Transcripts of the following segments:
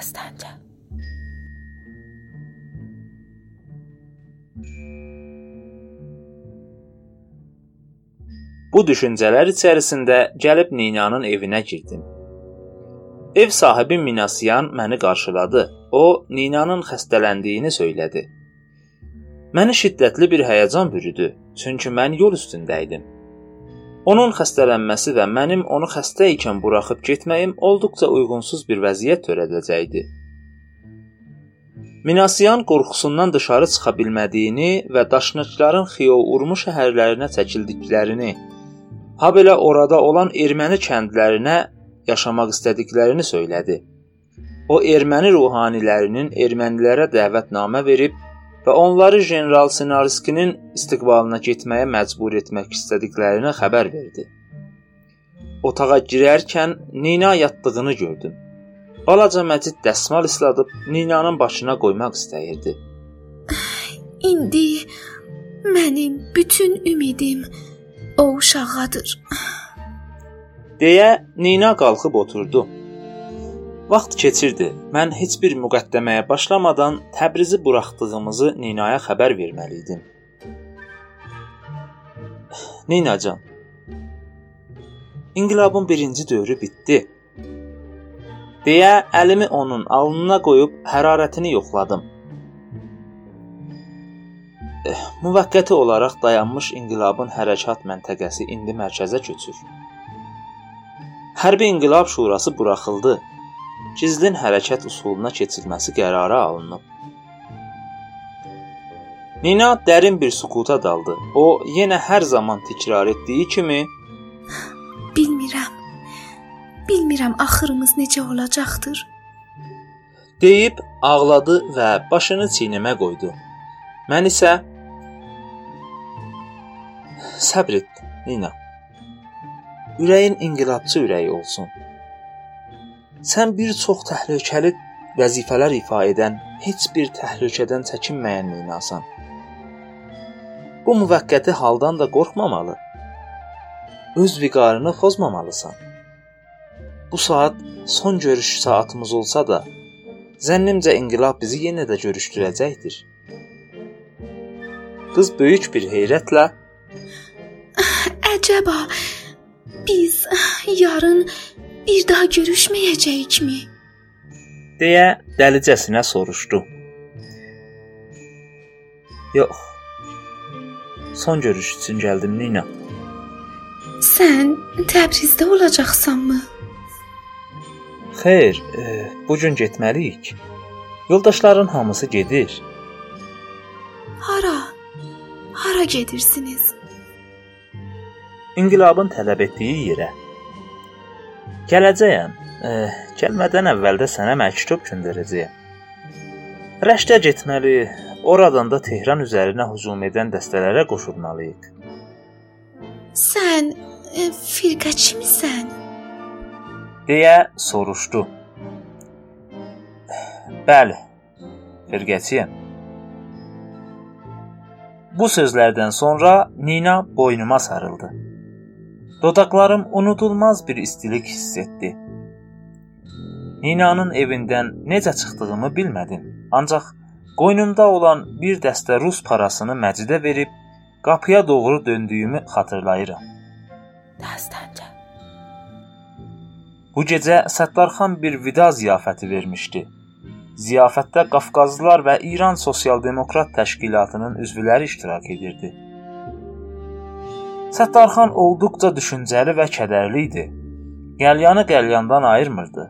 Dəstəncə. Bu düşüncələr içərisində gəlib Ninanın evinə girdim. Ev sahibi Minasyan məni qarşıladı. O Ninanın xəstələndiyini söylədi. Məni şiddətli bir həyəcan bürüdü, çünki mən yol üstündə idim. Onun xəstələnməsi və mənim onu xəstə ikən buraxıb getməyim olduqca uyğunsuz bir vəziyyət törədəcəkdi. Minasiyan qorxusundan dışarı çıxa bilmədiyini və daşnaqların Xiyourmu şəhərlərinə çəkildiklərini, habelə orada olan erməni kəndlərinə yaşamaq istədiklərini söylədi. O erməni ruhanilərinin ermənilərə dəvətnamə verib və onları general Sinarskinin istiqbalına getməyə məcbur etmək istədiklərini xəbər verdi. Otağa girərkən Nina yatdığını gördüm. Balaca Məcid dəsmal isladıb Ninanın başına qoymaq istəyirdi. İndi mənim bütün ümidim o uşağadır. deyə Nina qalxıb oturdu. Vaxt keçirdi. Mən heç bir müqəddəməyə başlamadan Təbrizi buraxdığımızı Ninaya xəbər verməli idim. Ninacan. İnqilabın birinci dövrü bitdi. deyə əlimi onun alnına qoyub hərarətini yoxladım. Eh, müvəqqəti olaraq dayanmış inqilabın hərəkat məntəqəsi indi mərkəzə köçür. Hərbi İnqilab Şurası buraxıldı gizlin hərəkət üsuluna keçirilməsi qərarı alınıb. Nina dərin bir sükuta daldı. O yenə hər zaman təkrar etdiyi kimi bilmirəm. Bilmirəm axırımız necə olacaqdır. deyib ağladı və başını çiynimə qoydu. Mən isə səbr et, Nina. Ürəyin inqilabçı ürəyi olsun. Sən bir çox təhlükəli vəzifələr ifa edən, heç bir təhlükədən çəkinməyən neynasan. Bu müvəqqəti haldan da qorxmamalı. Öz viqarını pozmamalısan. Bu saat son görüş saatımız olsa da, zənnimcə inqilab bizi yenə də görüşdürəcəkdir. Qız böyük bir heyrətlə Əcəba biz yarın bir daha görüşməyəcəyikmi? deyə dəlicəsinə soruşdu. Yox. Son görüş üçün gəldim, Nina. Sən Təbrizdə olacaqsanmı? Xeyr, e, bu gün getməliyik. Yoldaşların hamısı gedir. Hara? Hara gedirsiniz? İnqilabın tələb etdiyi yerə. Gələcəyəm. E, gəlmədən əvvəl də sənə məktub göndərəcəyəm. Rəşdə getməli, oradan da Tehran üzərinə hücum edən dəstələrə qoşulmalıyıq. Sən e, firqəçimisən? deyə soruşdu. Bəli, firqəçiyəm. Bu sözlərdən sonra Nina boynuma sarıldı. Dodaqlarım unudulmaz bir istilik hiss etdi. Ninanın evindən necə çıxdığımı bilmədim. Ancaq qoynumda olan bir dəstə rus parasını Məcidə verib qapıya doğru döndüyümü xatırlayıram. Dastanca. Bu gecə Səttarxan bir vida ziyafəti vermişdi. Ziyafətdə Qafqazlılar və İran Sosial Demokrat Təşkilatının üzvləri iştirak edirdi. Səttarxan olduqca düşüncəli və kədərli idi. Qəlyanı qəlyandan ayırmırdı.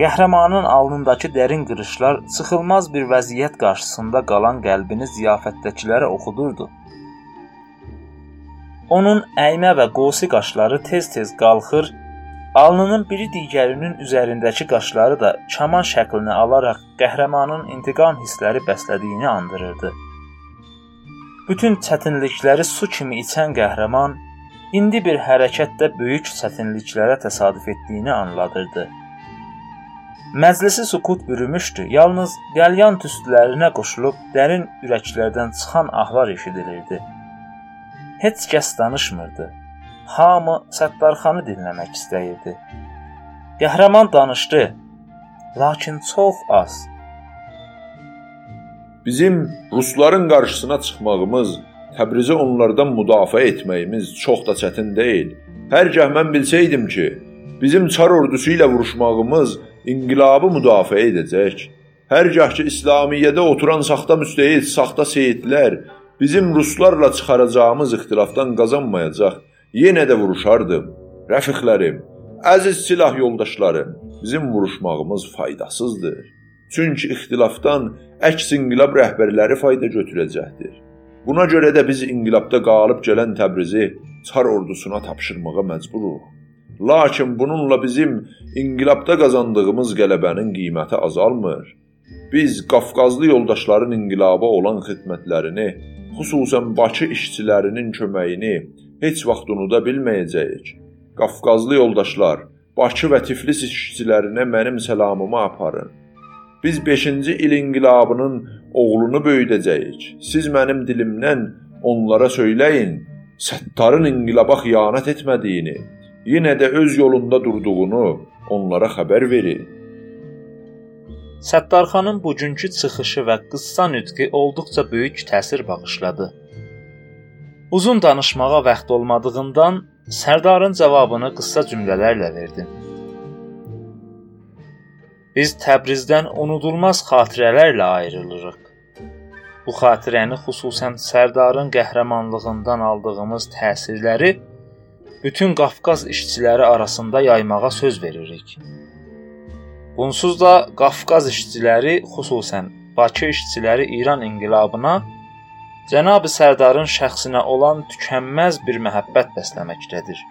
Qəhrəmanın alnındakı dərin qırışlar çıxılmaz bir vəziyyət qarşısında qalan qəlbini ziyafətdəkilərə oxudurdu. Onun əymə və qosi qaşları tez-tez qalxır, alnının biri digərinin üzərindəki qaşları da kaman şəklini alaraq qəhrəmanın intiqam hissləri bəslədiyini andırırdı. Bütün çətinlikləri su kimi içən qəhrəman indi bir hərəkətdə böyük çətinliklərə təsadüf etdiyini anladırdı. Məclisi sükut bürümüşdü. Yalnız qəlyan tüstülərinə qoşulub dərin ürəklərdən çıxan ahlar eşidilirdi. Heç kəs danışmırdı. Hamı Səttarxanı dinləmək istəyirdi. Qəhrəman danışdı. lakin çox az. Bizim rusların qarşısına çıxmağımız, Təbrizi onlardan müdafiə etməyimiz çox da çətin deyil. Hər gəh mən bilsəydim ki, bizim çar ordusu ilə vuruşmağımız inqilabı müdafiə edəcək. Hər gəh ki İslamiyyədə oturan saxta müstəhid, saxta seyidlər bizim ruslarla çıxaracağımız ixtilafdan qazanmayacaq, yenə də vuruşardım. Rəfiqlərim, əziz silah yoldaşlarım, bizim vuruşmağımız faydasızdır. Çünki ixtilafdan əks inqilab rəhbərləri fayda götürəcəkdir. Buna görə də biz inqilabda qalib gələn Təbrizi çar ordusuna tapşırmağa məcburuq. Lakin bununla bizim inqilabda qazandığımız qələbənin qiyməti azalmır. Biz Qafqazlı yoldaşların inqilaba olan xidmətlərini, xüsusən Bakı işçilərinin köməyini heç vaxt unuda bilməyəcəyik. Qafqazlı yoldaşlar, Bakı və Tiflis işçilərinə mənim salamımı aparın. Biz 5-ci il inqilabının oğlunu böyüdəcəyik. Siz mənim dilimdən onlara söyləyin, Səttarın inqilaba xiyanət etmədiyini, yenə də öz yolunda durduğunu onlara xəbər verin. Səttarxanın bugünkü çıxışı və qıssa nitqi olduqca böyük təsir bağışladı. Uzun danışmağa vaxt olmadığından Sərdarın cavabını qısa cümlələrlə verdim. Biz Təbrizdən unudulmaz xatirələrlə ayrılırıq. Bu xatirəni xüsusən Sərdarın qəhrəmanlığından aldığımız təsirləri bütün Qafqaz işçiləri arasında yaymağa söz veririk. Bunsuz da Qafqaz işçiləri, xüsusən Bakı işçiləri İran inqilabına Cənab-ı Sərdarın şəxsinə olan tükənməz bir məhəbbət bəsləməkdədir.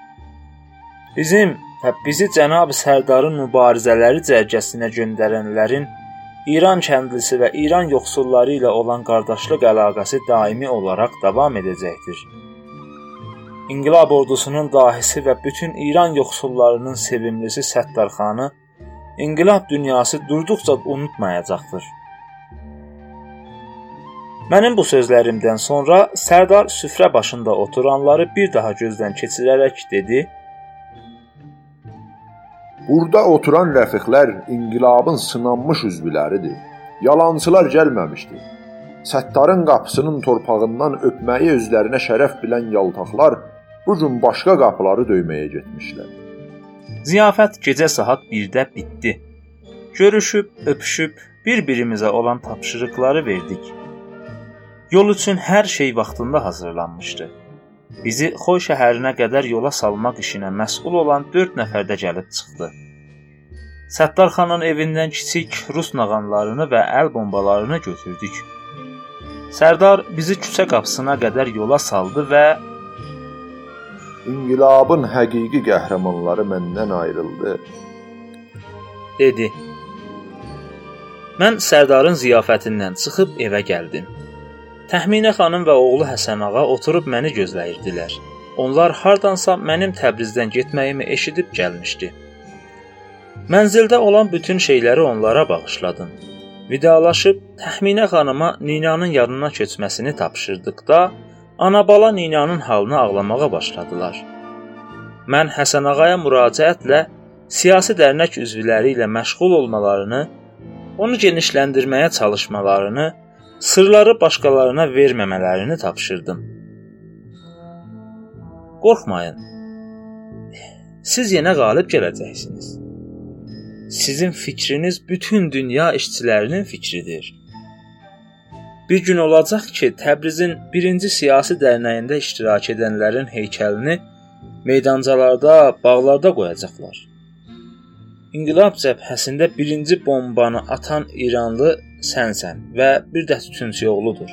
Bizim və bizi Cənab-ı Sərdarın mübarizələri cərgəsinə göndərənlərin İran kəndlisi və İran yoxsulları ilə olan qardaşlıq əlaqəsi daimi olaraq davam edəcəkdir. İnqilab ordusunun dahisi və bütün İran yoxsullarının sevimlisi Səttarxanı inqilab dünyası durduqca unutmayacaqdır. Mənim bu sözlərimdən sonra Sərdar süfrə başında oturanları bir daha gözdən keçirərək dedi: Burada oturan rəfiqlər inqilabın sınanmış üzvləridir. Yalançılar gəlməmişdi. Səttarın qapısının torpağından öpməyi özlərinə şərəf bilən yaltaqlar bu gün başqa qapıları döyməyə getmişlər. Ziyafət gecə saat 1-də bitdi. Görüşüb, öpüşüb, bir-birimizə olan tapşırıqları verdik. Yol üçün hər şey vaxtında hazırlanmışdı. Bizi Xoy şəhərinə qədər yola salmaq işinə məsul olan 4 nəfər də gəlib çıxdı. Səttarxanın evindən kiçik rus nağanlarını və əl bombalarını götürdük. Sərdar bizi küçə qapısına qədər yola saldı və İnqilabın həqiqi qəhrəmanları məndən ayrıldı, dedi. Mən Sərdarın ziyafətindən çıxıb evə gəldim. Təxminə xanım və oğlu Həsən ağa oturub məni gözləyirdilər. Onlar hardansa mənim Təbrizdən getməyimi eşidib gəlmişdi. Mənzildə olan bütün şeyləri onlara bağışladım. Vidalaşıb Təxminə xanıma Ninanın yanına keçməsini tapşırdıqda, ana-bala Ninanın halını ağlamağa başladılar. Mən Həsən ağaya müraciətlə siyasi dərnək üzvləri ilə məşğul olmalarını, onu genişləndirməyə çalışmalarını sırları başqalarına verməmələrini tapşırdım. Qorxmayın. Siz yenə qalib gələcəksiniz. Sizin fikriniz bütün dünya işçilərinin fikridir. Bir gün olacaq ki, Təbrizin 1-ci siyasi dərnəyində iştirak edənlərin heykəlini meydançalarda, bağlarda qoyacaqlar. İnqilab cəbhəsində birinci bombanı atan İranlı sənsən və bir də tütünçü oğludur.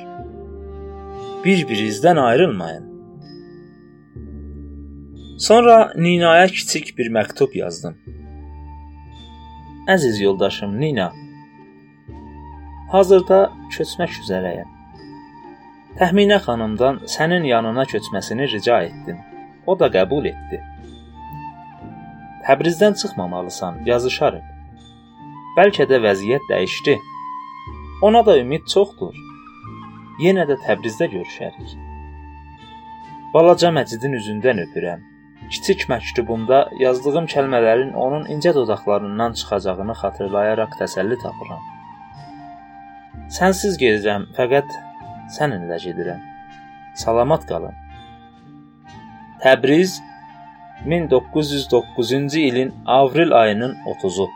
Bir-birinizdən ayrılmayın. Sonra Ninaya kiçik bir məktub yazdım. Əziz yoldaşım Nina, hazırda köçmək üzrəyəm. Təxminə xanımdan sənin yanına köçməsini rica etdim. O da qəbul etdi. Təbrizdən çıxmamalısan, yazışarıq. Bəlkə də vəziyyət dəyişdi. Ona da ümid çoxdur. Yenə də Təbrizdə görüşərik. Balaca Məcidin üzündən öpürəm. kiçik məktubumda yazdığım kəlmələrin onun incə dodaqlarından çıxacağını xatırlayaraq təsəlli tapıram. Sənsiz gedirəm, fəqət səninlə gedirəm. Salamat qalın. Təbriz 1909-cu ilin avrel ayının 30-u.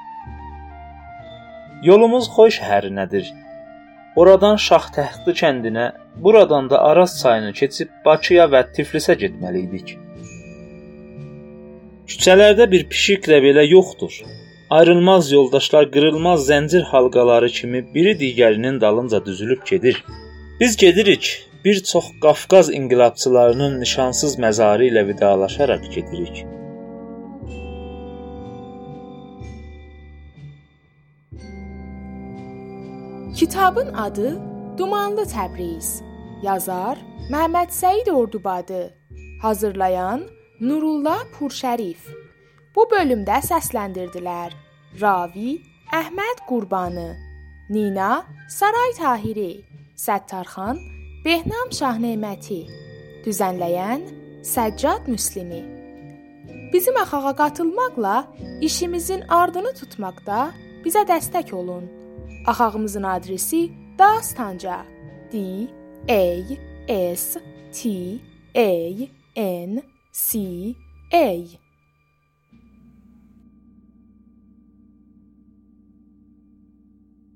Yolumuz Xoy şəhərinədir. Oradan Şaxtəxtli kəndinə, buradan da Araz çayını keçib Bakıya və Tiflisə getməli idik. Küçələrdə bir pişiklə belə yoxdur. Ayrılmaz yoldaşlar qırılmaz zəncir halqaları kimi biri digərinin dalınca düzülüb gedir. Biz gedirik, bir çox Qafqaz inqilabçılarının nişansız məzarı ilə vidalaşaraq gedirik. Kitabın adı Dumanlı Təbriz. Yazar Məhəmməd Səid Ordubadı. Hazırlayan Nurullah Purşərif. Bu bölümdə səsləndirdilər: Ravi Əhməd Qurbanı, Nina Saray Tahiri, Səttarxan Behnam Şahneməti. Düzənləyən Səccad Müslimi. Bizim axağa qatılmaqla işimizin ardını tutmaqda bizə dəstək olun. Axağımızın adresi Dastanca. D A S T A N C A